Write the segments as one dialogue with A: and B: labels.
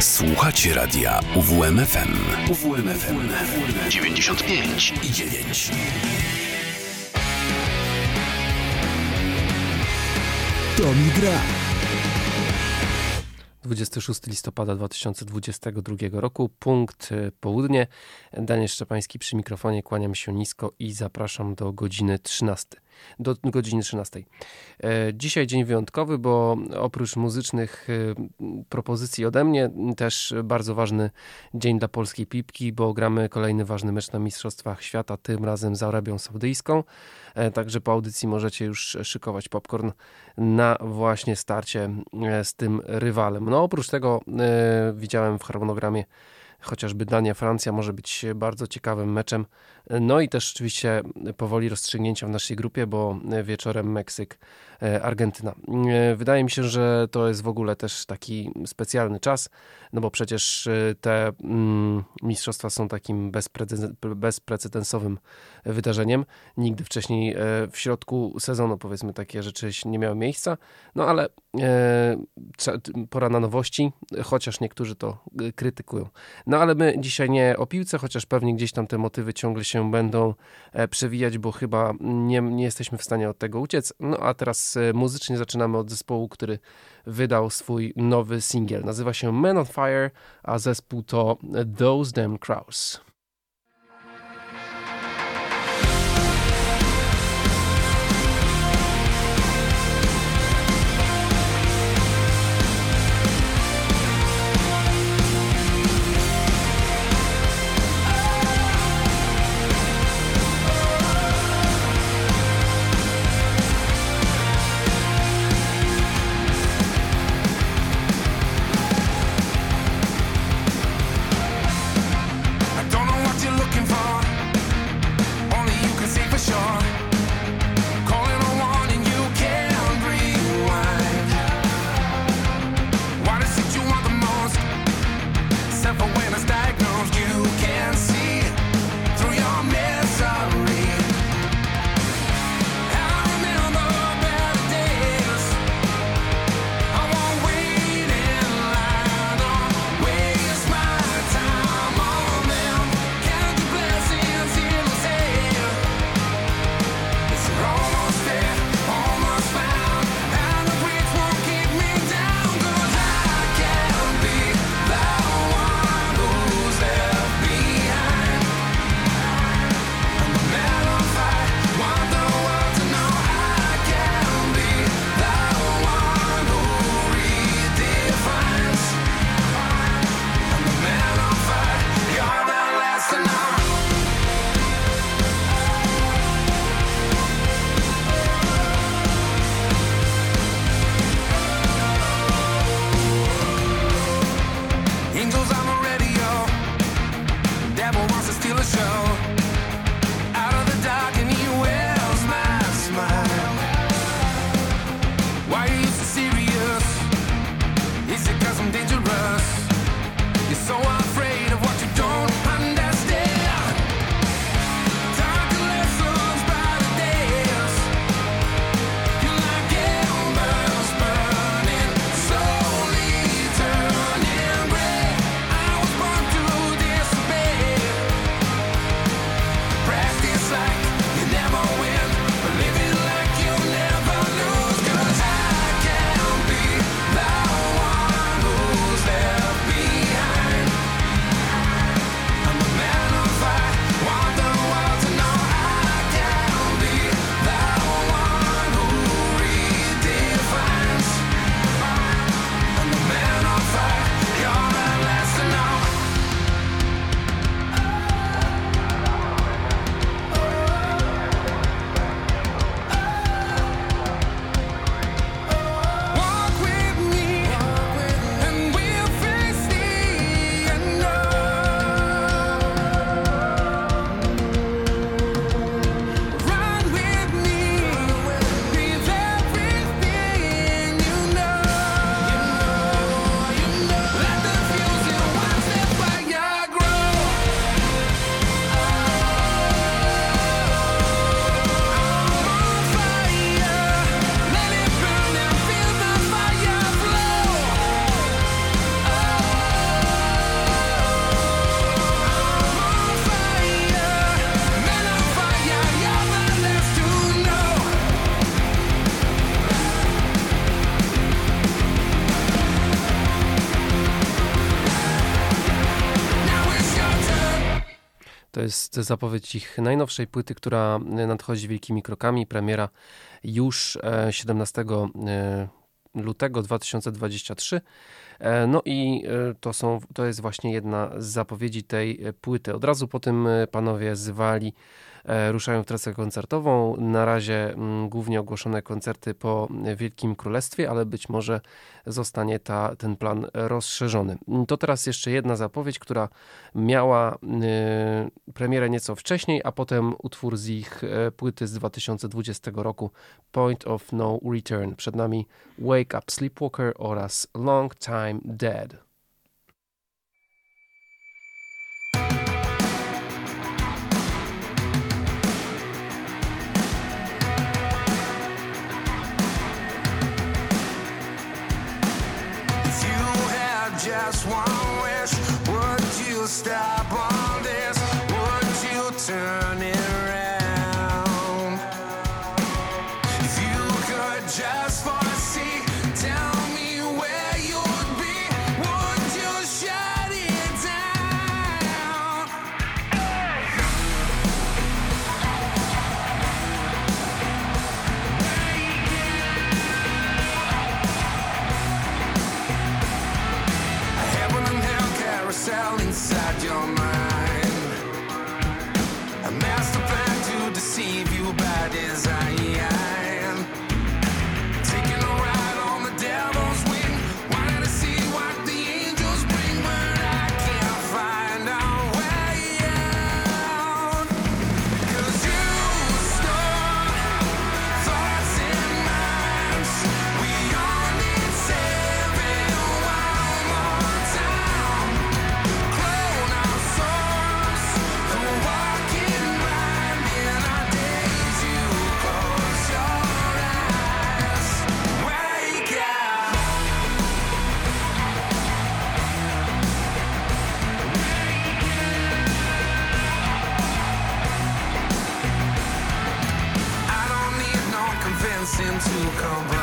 A: Słuchacie radia UWMFM. UWMFM 95 i 9.
B: 26 listopada 2022 roku, punkt e, południe. Daniel Szczepański przy mikrofonie, kłaniam się nisko i zapraszam do godziny 13 do godziny 13. E, dzisiaj dzień wyjątkowy, bo oprócz muzycznych e, propozycji ode mnie, też bardzo ważny dzień dla polskiej pipki, bo gramy kolejny ważny mecz na Mistrzostwach Świata, tym razem z Arabią Saudyjską. E, także po audycji możecie już szykować popcorn na właśnie starcie z tym rywalem. No oprócz tego widziałem w harmonogramie chociażby Dania-Francja może być bardzo ciekawym meczem. No i też oczywiście powoli rozstrzygnięcia w naszej grupie, bo wieczorem Meksyk, e, Argentyna. E, wydaje mi się, że to jest w ogóle też taki specjalny czas, no bo przecież e, te mm, mistrzostwa są takim bezprecedensowym wydarzeniem. Nigdy wcześniej w środku sezonu powiedzmy takie rzeczy nie miały miejsca, no ale pora na nowości, chociaż niektórzy to krytykują. No ale my dzisiaj nie o piłce, chociaż pewnie gdzieś tam te motywy ciągle się się będą e, przewijać, bo chyba nie, nie jesteśmy w stanie od tego uciec. No a teraz e, muzycznie zaczynamy od zespołu, który wydał swój nowy singiel. Nazywa się Men on Fire, a zespół to Those Damn Crows.
C: Jest zapowiedź ich najnowszej płyty, która nadchodzi wielkimi krokami. Premiera już 17 lutego 2023. E, no i e, to, są, to jest właśnie jedna z zapowiedzi tej e, płyty. Od razu po tym panowie zwali E, ruszają w trasę koncertową. Na razie mm, głównie ogłoszone koncerty po Wielkim Królestwie, ale być może zostanie ta, ten plan rozszerzony. To teraz jeszcze jedna zapowiedź, która miała y, premierę nieco wcześniej, a potem utwór z ich e, płyty z 2020 roku Point of No Return. Przed nami Wake Up Sleepwalker oraz Long Time Dead. Just one wish, would you stop all come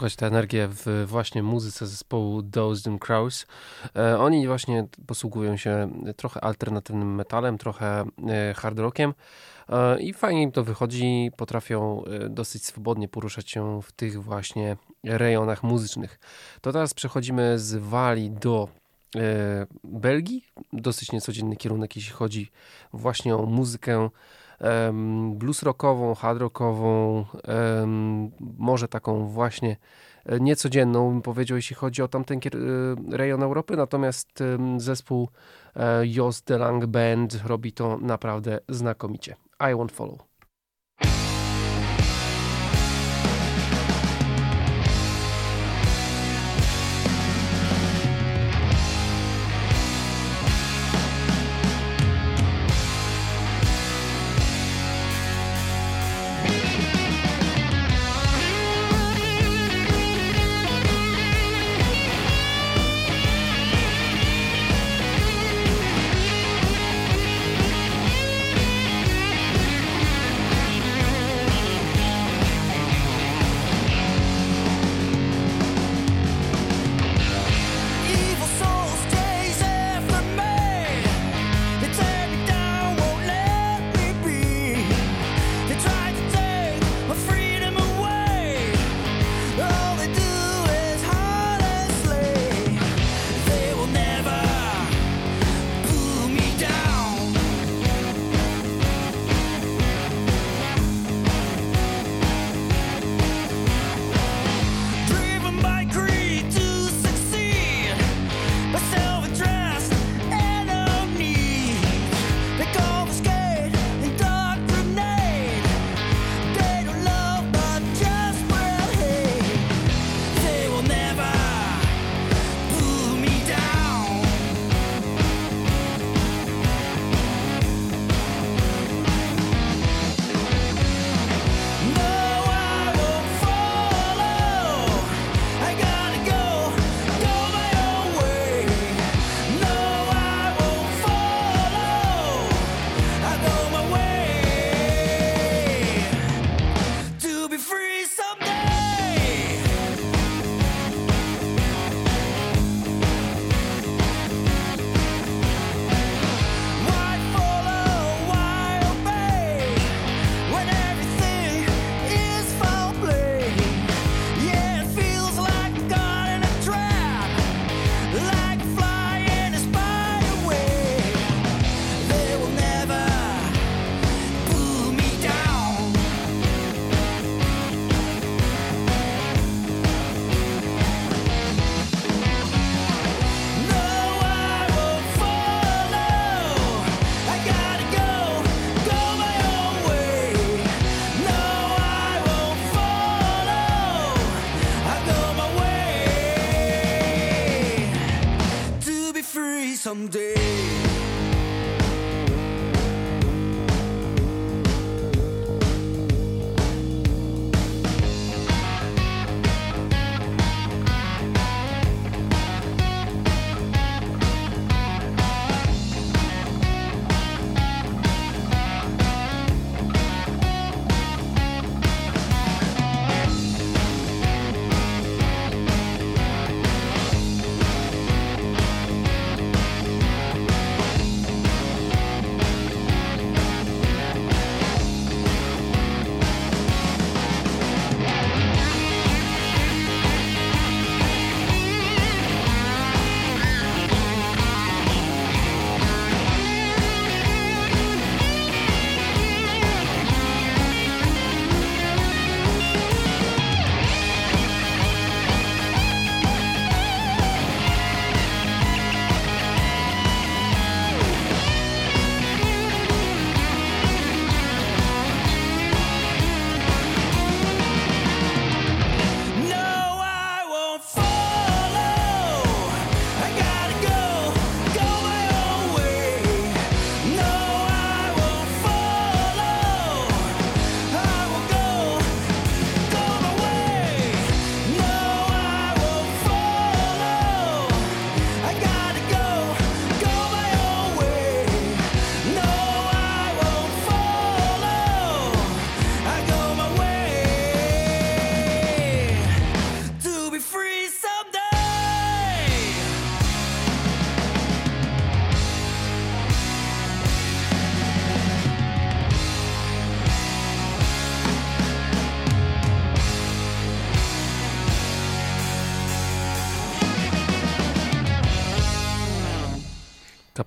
B: słuchać tę energię w właśnie muzyce zespołu Dozed and Crows. E, oni właśnie posługują się trochę alternatywnym metalem, trochę e, hard rockiem e, i fajnie im to wychodzi, potrafią dosyć swobodnie poruszać się w tych właśnie rejonach muzycznych. To teraz przechodzimy z Walii do Belgii. Dosyć niecodzienny kierunek, jeśli chodzi właśnie o muzykę blues rockową, hard rockową, może taką właśnie e, niecodzienną, bym powiedział, jeśli chodzi o tamten e, rejon Europy, natomiast zespół e, Jos de Lang Band robi to naprawdę znakomicie. I Won't Follow.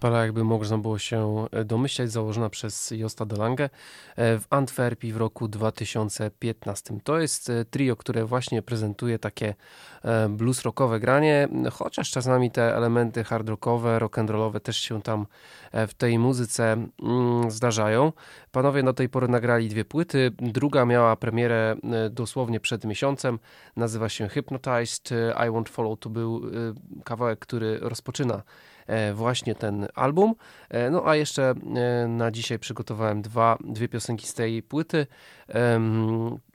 B: Kapela, jakby można było się domyślać, założona przez Josta Delange w Antwerpii w roku 2015. To jest trio, które właśnie prezentuje takie blues rockowe granie, chociaż czasami te elementy hard rockowe, rock'n'rollowe też się tam w tej muzyce mm, zdarzają. Panowie do tej pory nagrali dwie płyty. Druga miała premierę dosłownie przed miesiącem. Nazywa się Hypnotized. I Won't Follow to był kawałek, który rozpoczyna e, właśnie ten album. E, no a jeszcze e, na dzisiaj przygotowałem dwa, dwie piosenki z tej płyty.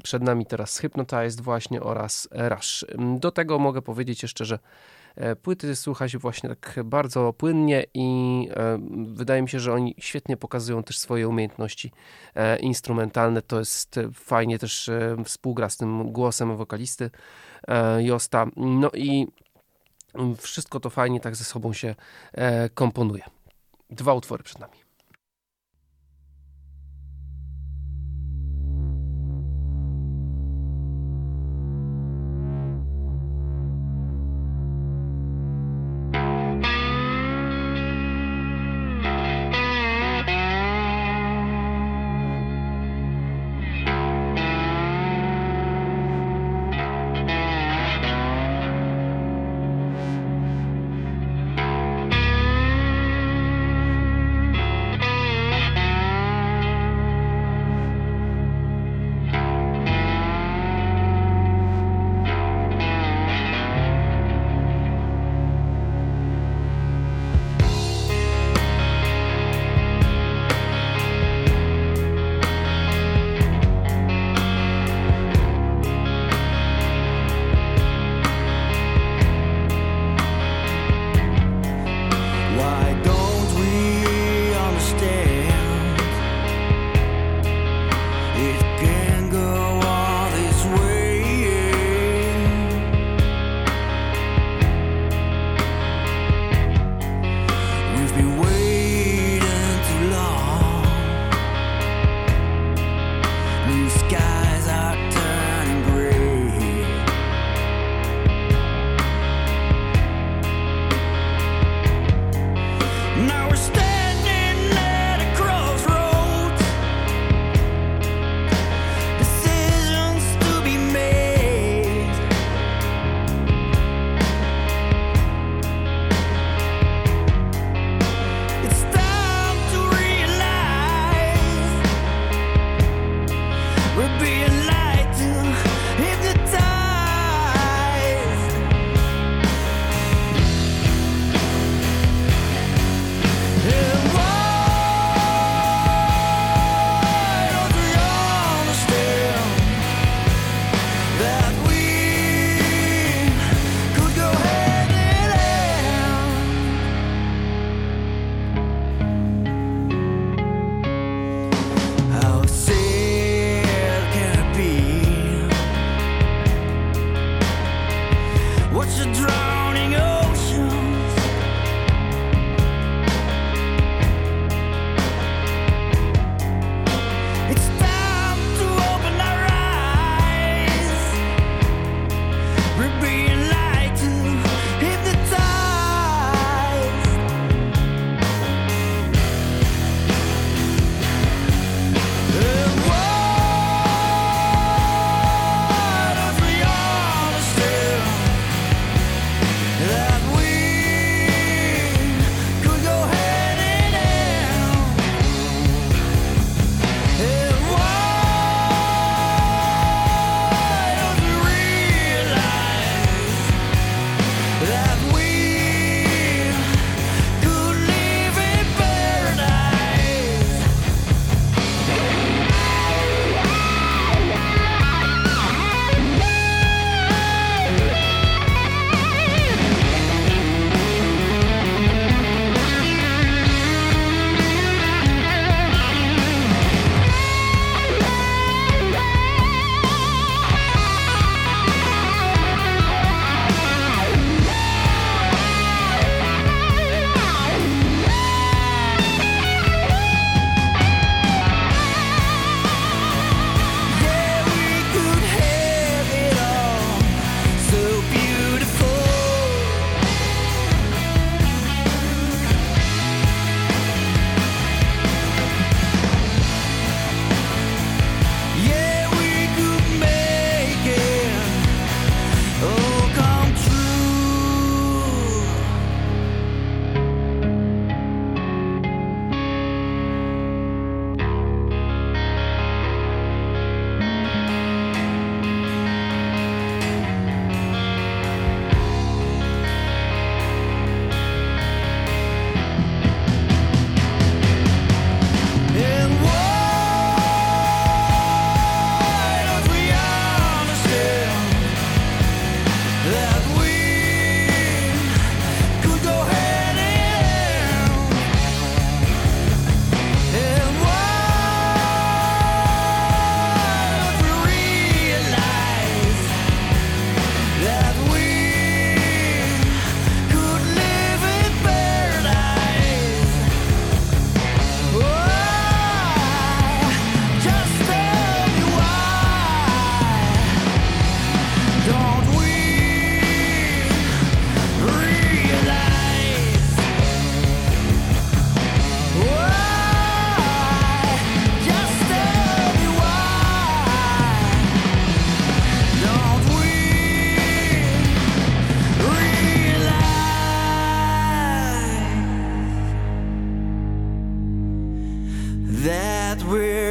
B: Przed nami teraz Hypnotized właśnie oraz Rush. Do tego mogę powiedzieć jeszcze, że płyty słucha się właśnie tak bardzo płynnie i wydaje mi się, że oni świetnie pokazują też swoje umiejętności instrumentalne. To jest fajnie też współgra z tym głosem wokalisty Josta. No i wszystko to fajnie tak ze sobą się e, komponuje. Dwa utwory przed nami.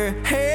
B: Hey.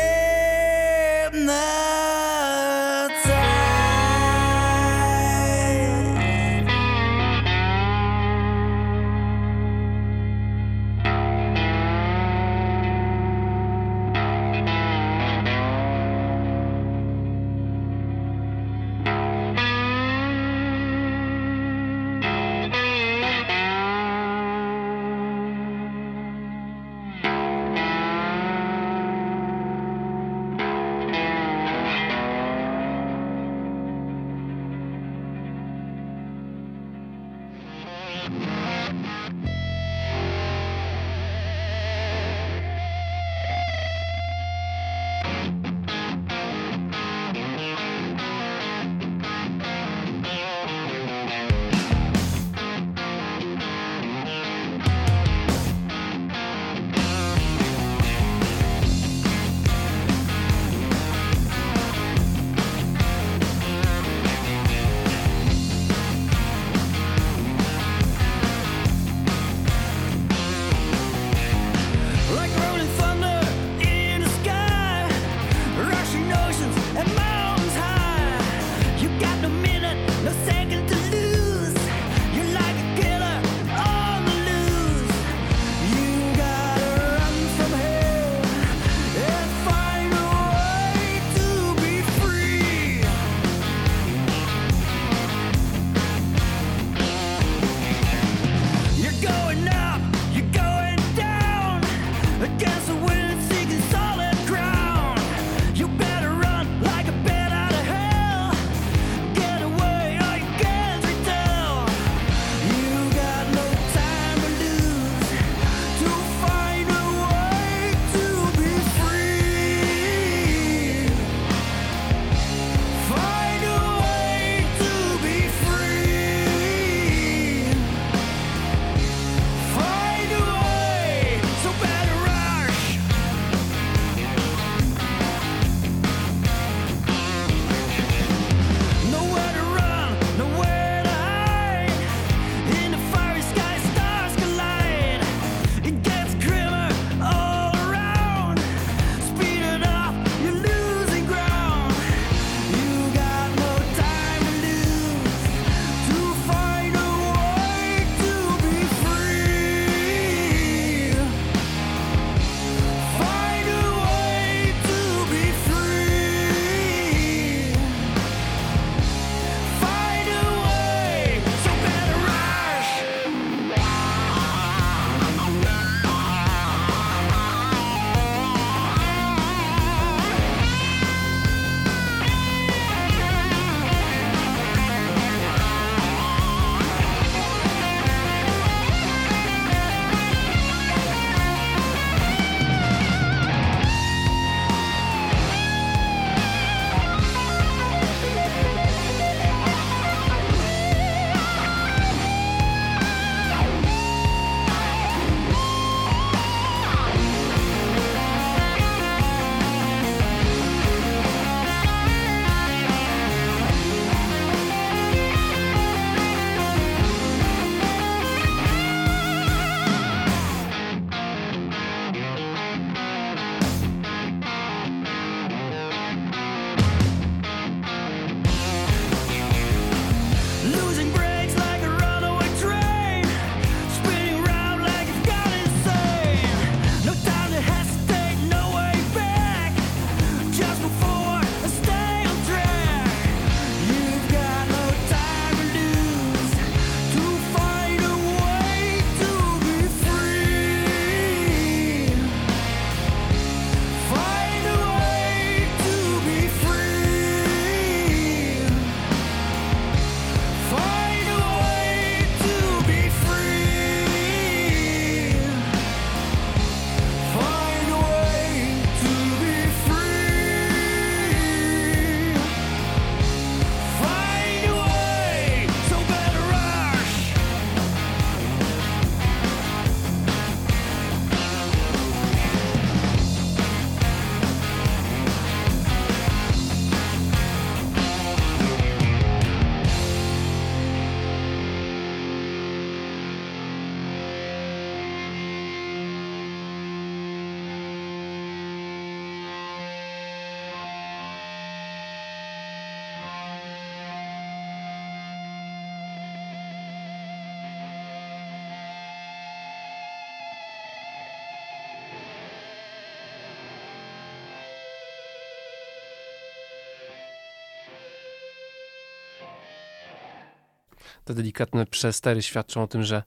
D: Te delikatne przestery świadczą o tym, że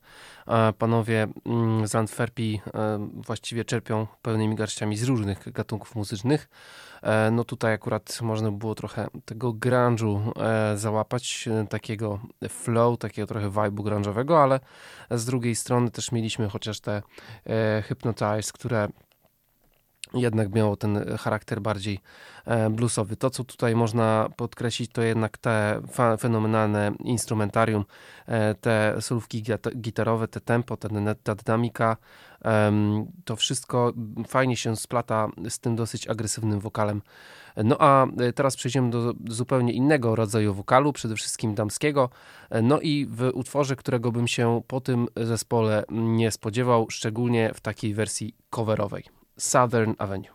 D: e, panowie mm, z Antwerpii e, właściwie czerpią pełnymi garściami z różnych gatunków muzycznych. E, no tutaj akurat można było trochę tego grunge'u załapać, takiego flow, takiego trochę vibe'u grunge'owego, ale z drugiej strony też mieliśmy chociaż te Hypnotize, które jednak miało ten e, charakter bardziej e, bluesowy. To, co tutaj można podkreślić, to jednak te fenomenalne instrumentarium, e, te surówki gitarowe, te tempo, ta dynamika, to wszystko fajnie się splata z tym dosyć agresywnym wokalem. No a teraz przejdziemy do zupełnie innego rodzaju wokalu, przede wszystkim damskiego. No i w utworze, którego bym się po tym zespole nie spodziewał, szczególnie w takiej wersji coverowej. Southern Avenue.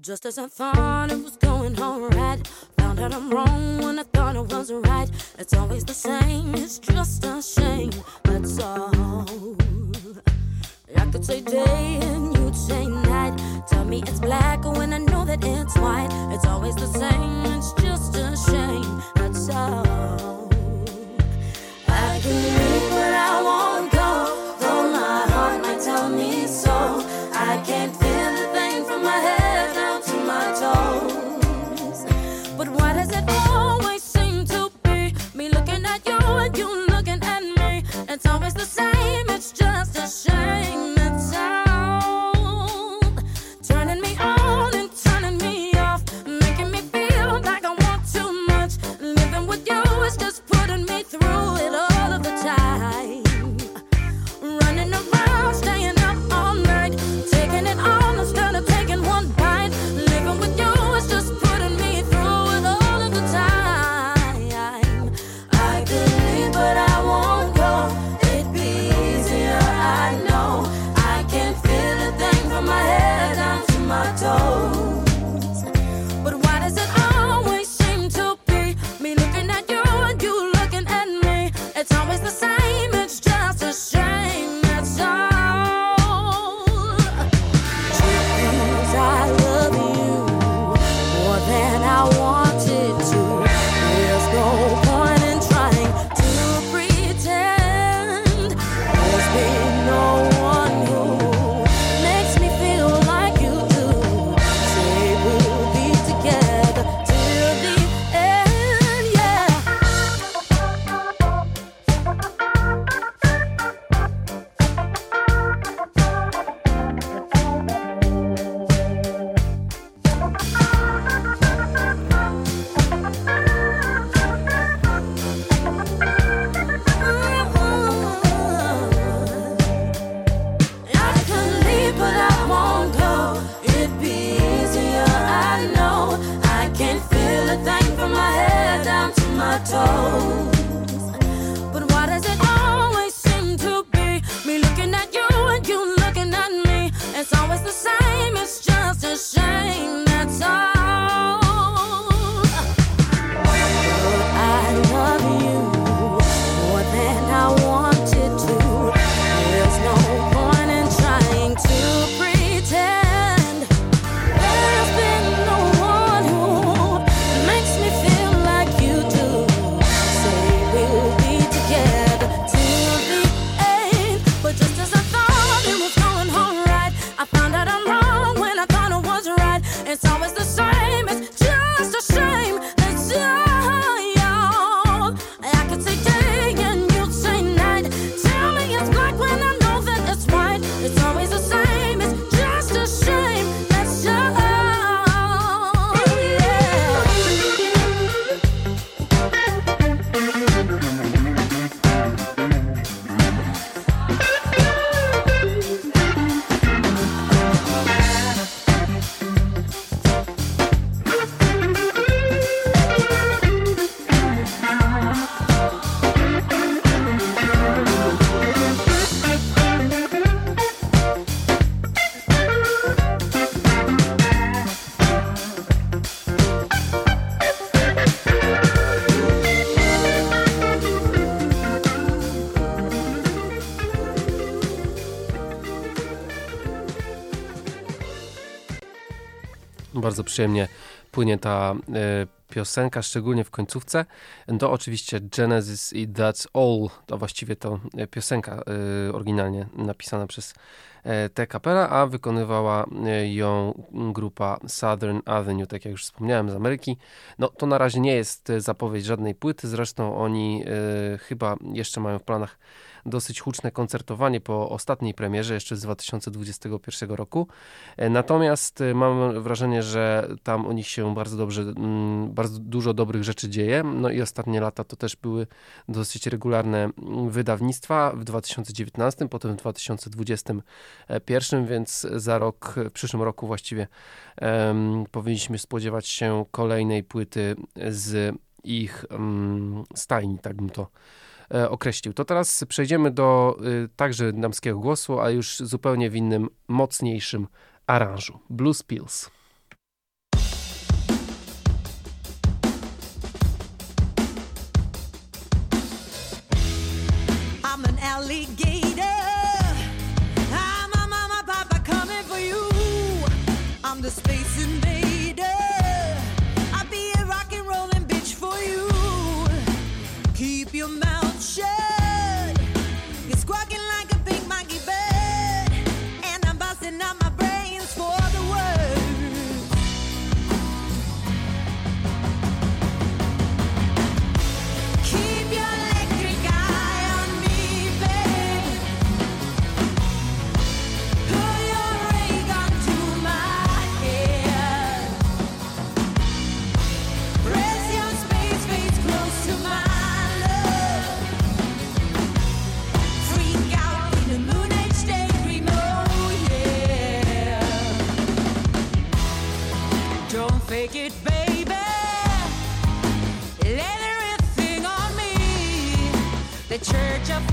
D: Just as I thought it was going all right, found out I'm wrong when I thought was right. It's always the same, it's just a shame, that's all. I could say day and you'd say night. Tell me it's black when I know that it's white. It's always the same, it's just a shame, that's all. I can bardzo przyjemnie płynie ta e,
B: piosenka, szczególnie w końcówce. To oczywiście Genesis i That's All, to właściwie to e, piosenka e, oryginalnie napisana przez T. Capella, a wykonywała ją grupa Southern Avenue, tak jak już wspomniałem, z Ameryki. No to na razie nie jest zapowiedź żadnej płyty, zresztą oni chyba jeszcze mają w planach dosyć huczne koncertowanie po ostatniej premierze, jeszcze z 2021 roku. E, natomiast e, mam wrażenie, że tam u nich się bardzo dobrze, mm, bardzo dużo dobrych rzeczy dzieje. No i ostatnie lata to też były dosyć regularne mm, wydawnictwa w 2019, potem w 2021, więc za rok, w przyszłym roku właściwie um, powinniśmy spodziewać się kolejnej płyty z ich um, stajni, tak bym to określił. To teraz przejdziemy do y, także damskiego głosu, a już zupełnie w innym, mocniejszym aranżu. Blues Pills. break it, baby. Everything on me. The church of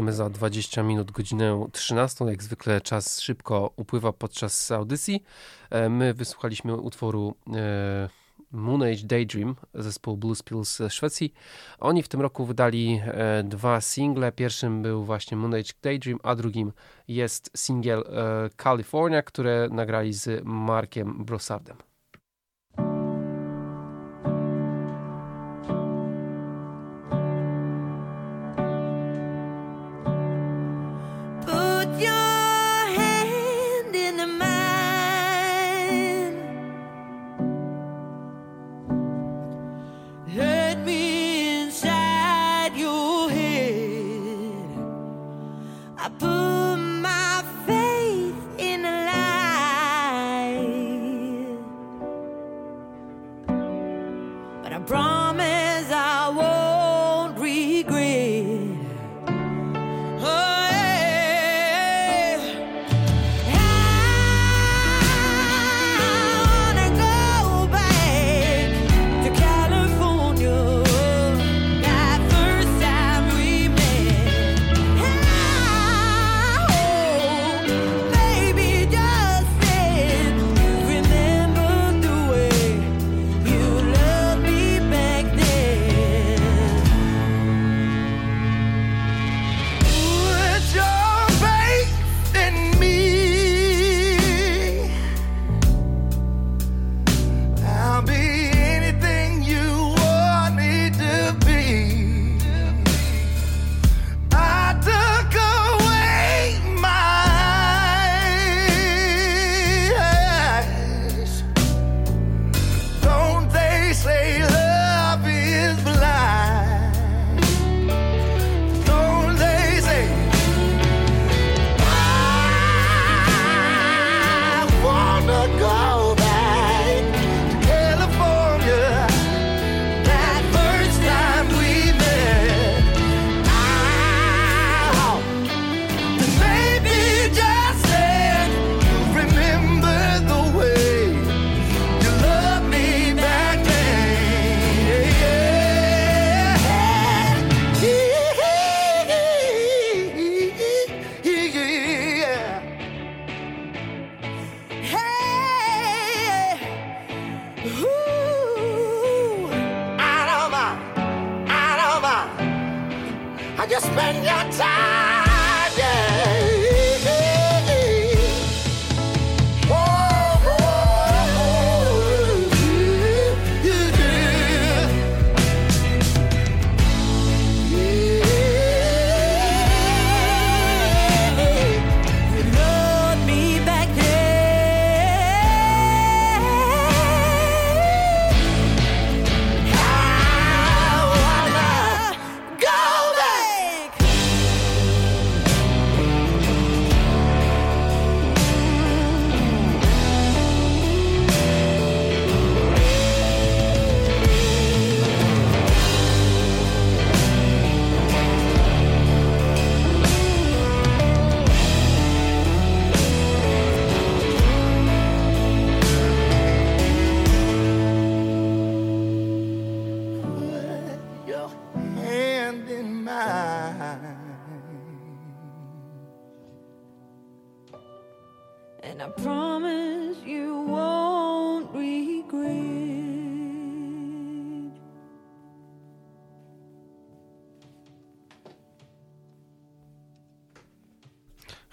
E: Mamy za 20 minut godzinę 13. Jak zwykle czas szybko upływa podczas audycji. E, my wysłuchaliśmy utworu e, Moon Age Daydream, zespołu Blues Pills ze Szwecji. Oni w tym roku wydali e, dwa single. Pierwszym był właśnie Moon Age Daydream, a drugim jest singiel California, które nagrali z Markiem Brossardem.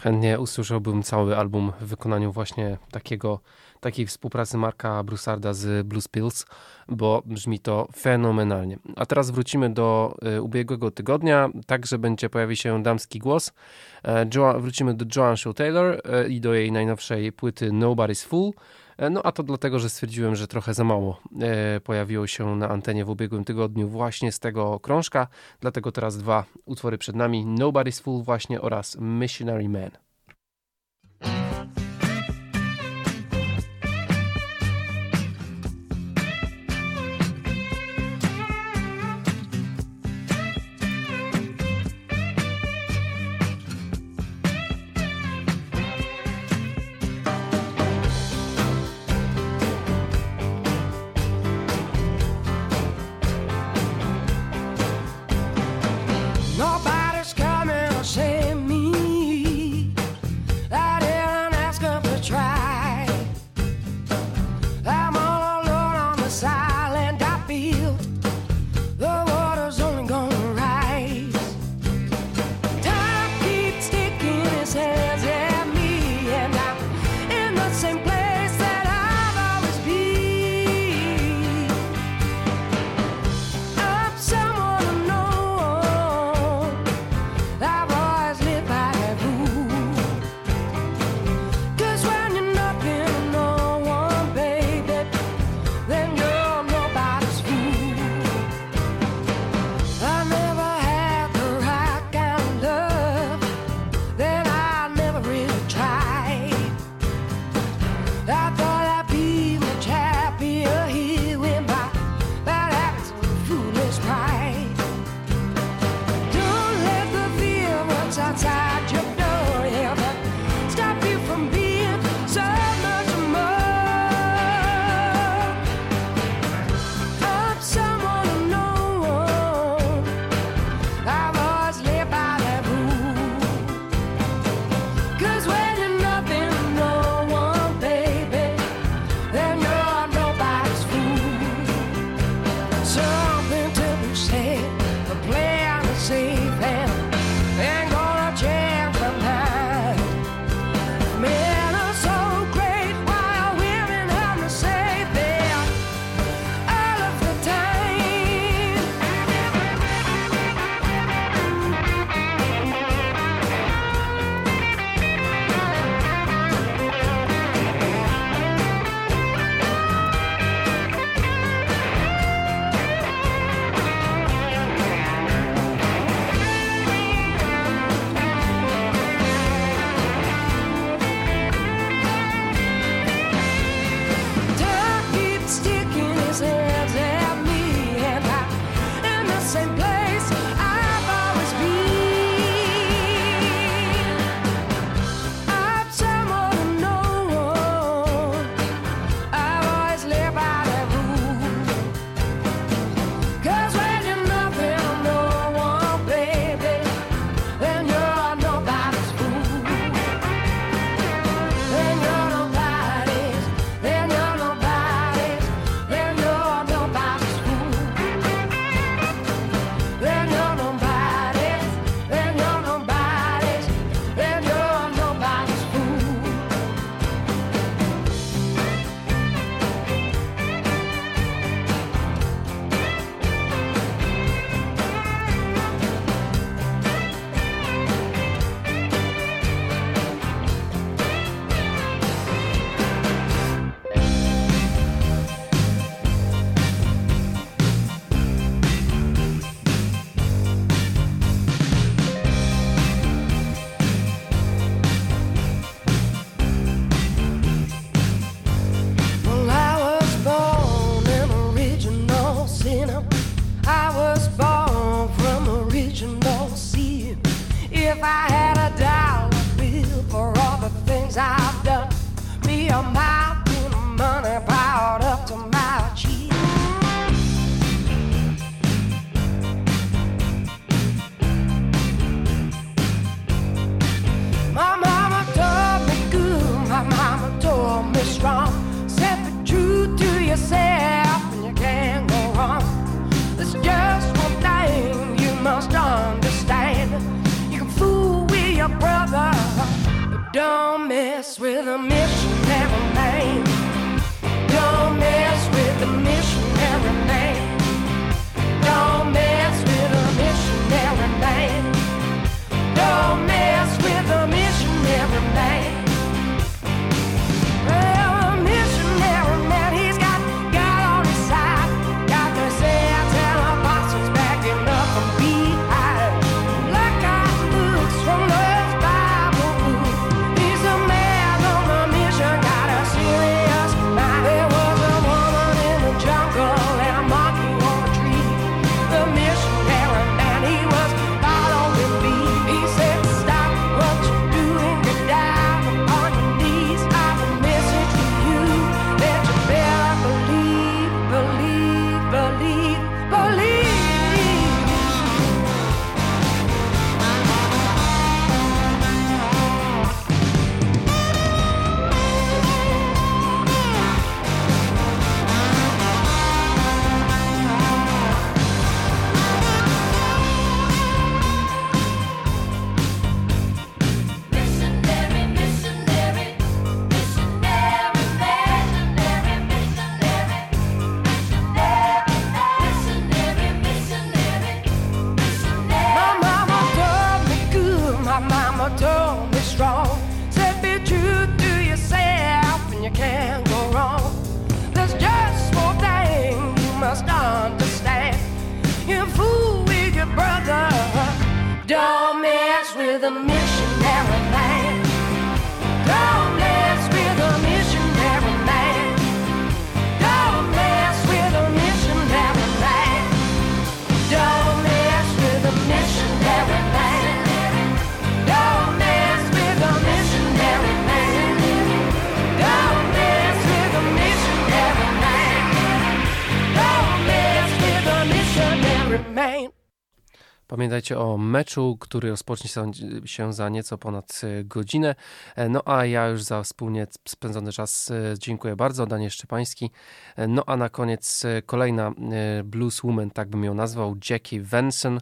E: Chętnie usłyszałbym cały album w wykonaniu właśnie takiego, takiej współpracy Marka Brusarda z Blues Pills, bo brzmi to fenomenalnie. A teraz wrócimy do y, ubiegłego tygodnia, także będzie pojawi się damski głos. E, jo wrócimy do Joan Show Taylor e, i do jej najnowszej płyty Nobody's Fool. E, no a to dlatego, że stwierdziłem, że trochę za mało e, pojawiło się na antenie w ubiegłym tygodniu właśnie z tego krążka. Dlatego teraz dwa utwory przed nami: Nobody's Fool właśnie oraz Missionary Man.
B: Pamiętajcie o meczu, który rozpocznie się za nieco ponad e, godzinę. E, no a ja już za wspólnie spędzony czas e, dziękuję bardzo. Daniel Szczepański. No a na koniec kolejna blueswoman, tak bym ją nazwał, Jackie Venson,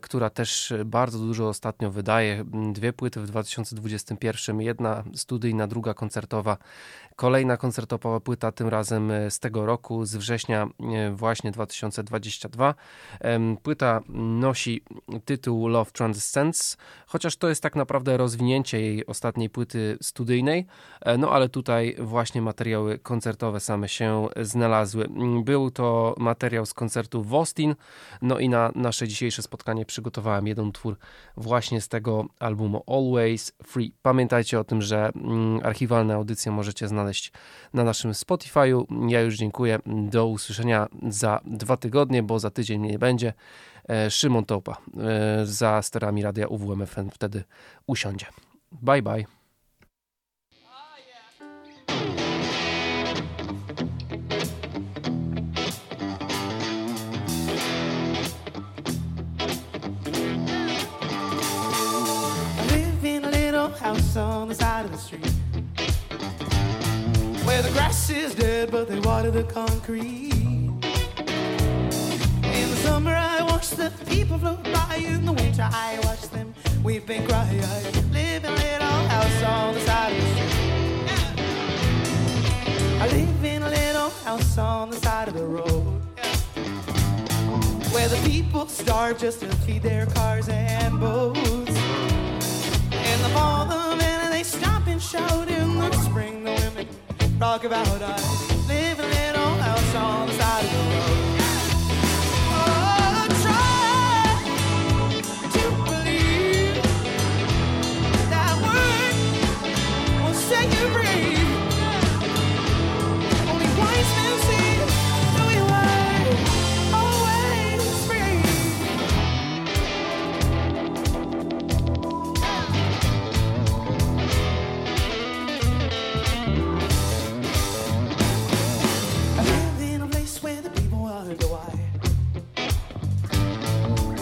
B: która też bardzo dużo ostatnio wydaje. Dwie płyty w 2021, jedna studyjna, druga koncertowa. Kolejna koncertowa płyta, tym razem z tego roku, z września właśnie 2022. Płyta nosi tytuł Love Transcends, chociaż to jest tak naprawdę rozwinięcie jej ostatniej płyty studyjnej, e, no ale tutaj właśnie materiały koncertowe same się znalazły. Był to materiał z koncertu w Austin, no i na nasze dzisiejsze spotkanie przygotowałem jeden twór właśnie z tego albumu Always Free. Pamiętajcie o tym, że mm, archiwalne audycje możecie znaleźć na naszym Spotify'u. Ja już dziękuję. Do usłyszenia za dwa tygodnie, bo za tydzień nie będzie. E, Szymon Topa e, za sterami radia UWMFM wtedy usiądzie. Bye bye. on the side of the street where the grass is dead, but they water the concrete. In the summer, I watch the people float by. In the winter, I watch them weep and cry. I live in a little house on the side of the street. I live in a little house on the side of the road. Where the people starve just to feed their cars and boats. In the fall, the men they stop and shout. In the spring, the women rock about us. Live in a little house on the side of the road.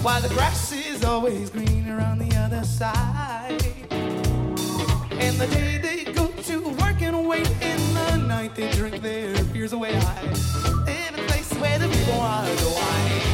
B: Why the grass is always greener on the other side. In the day they go to work and wait, in the night they drink their fears away. Live in a place where the people are the wine.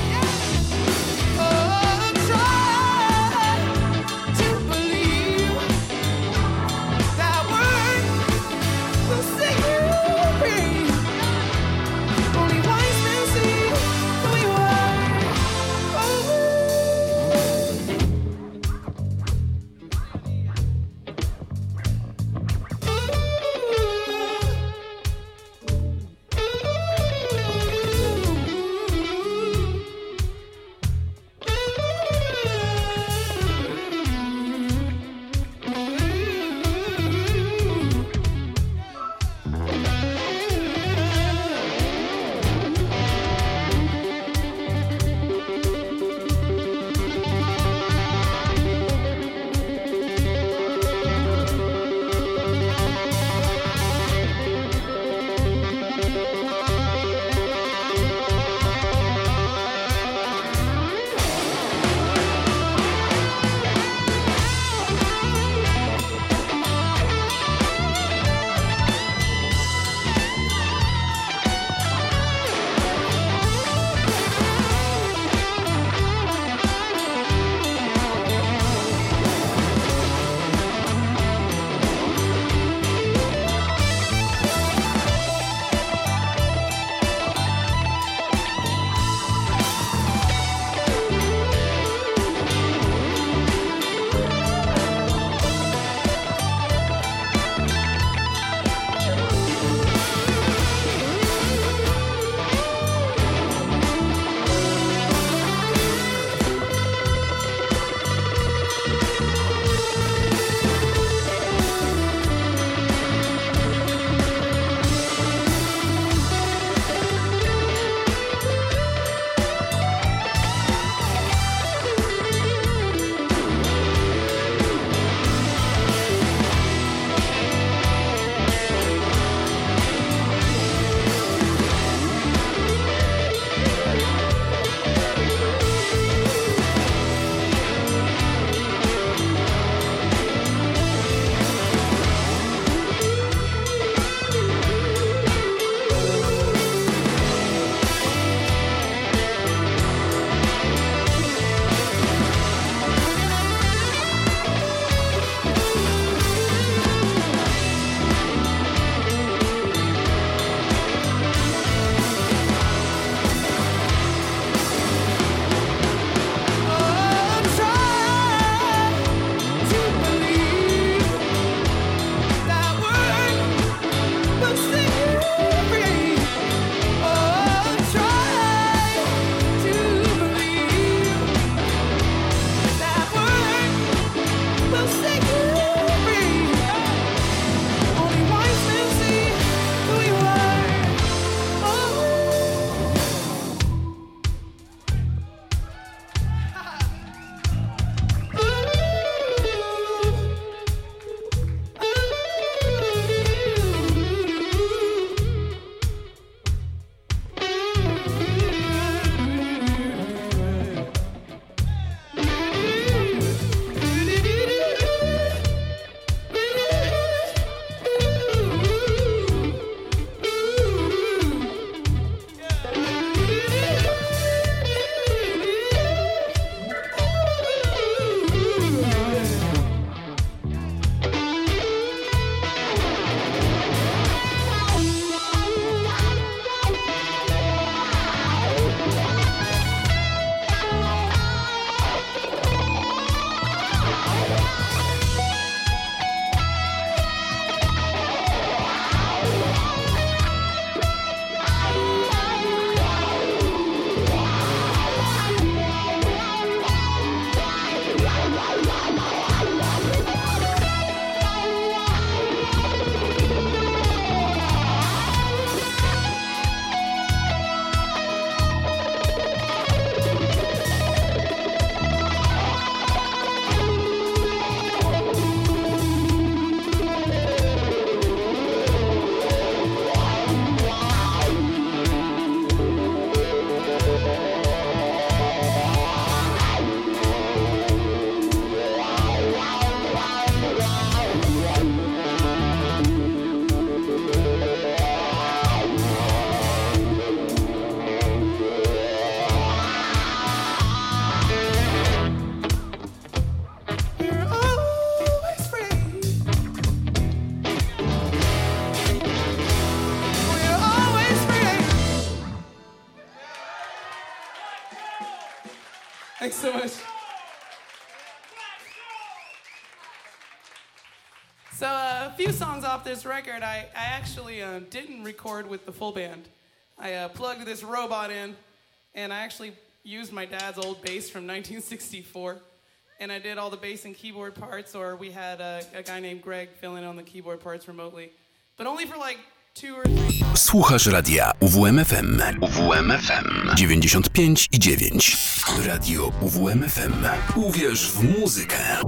F: This record, I, I actually uh, didn't record with the full band. I uh, plugged this robot in, and I actually used my dad's old bass from 1964, and I did all the bass and keyboard parts, or we had a, a guy named Greg filling in on the keyboard parts remotely, but only for like two or three.
A: Słuchasz radia UWMFM. UWMFM 95 i 9. Radio UWMFM. Uwierz w muzykę.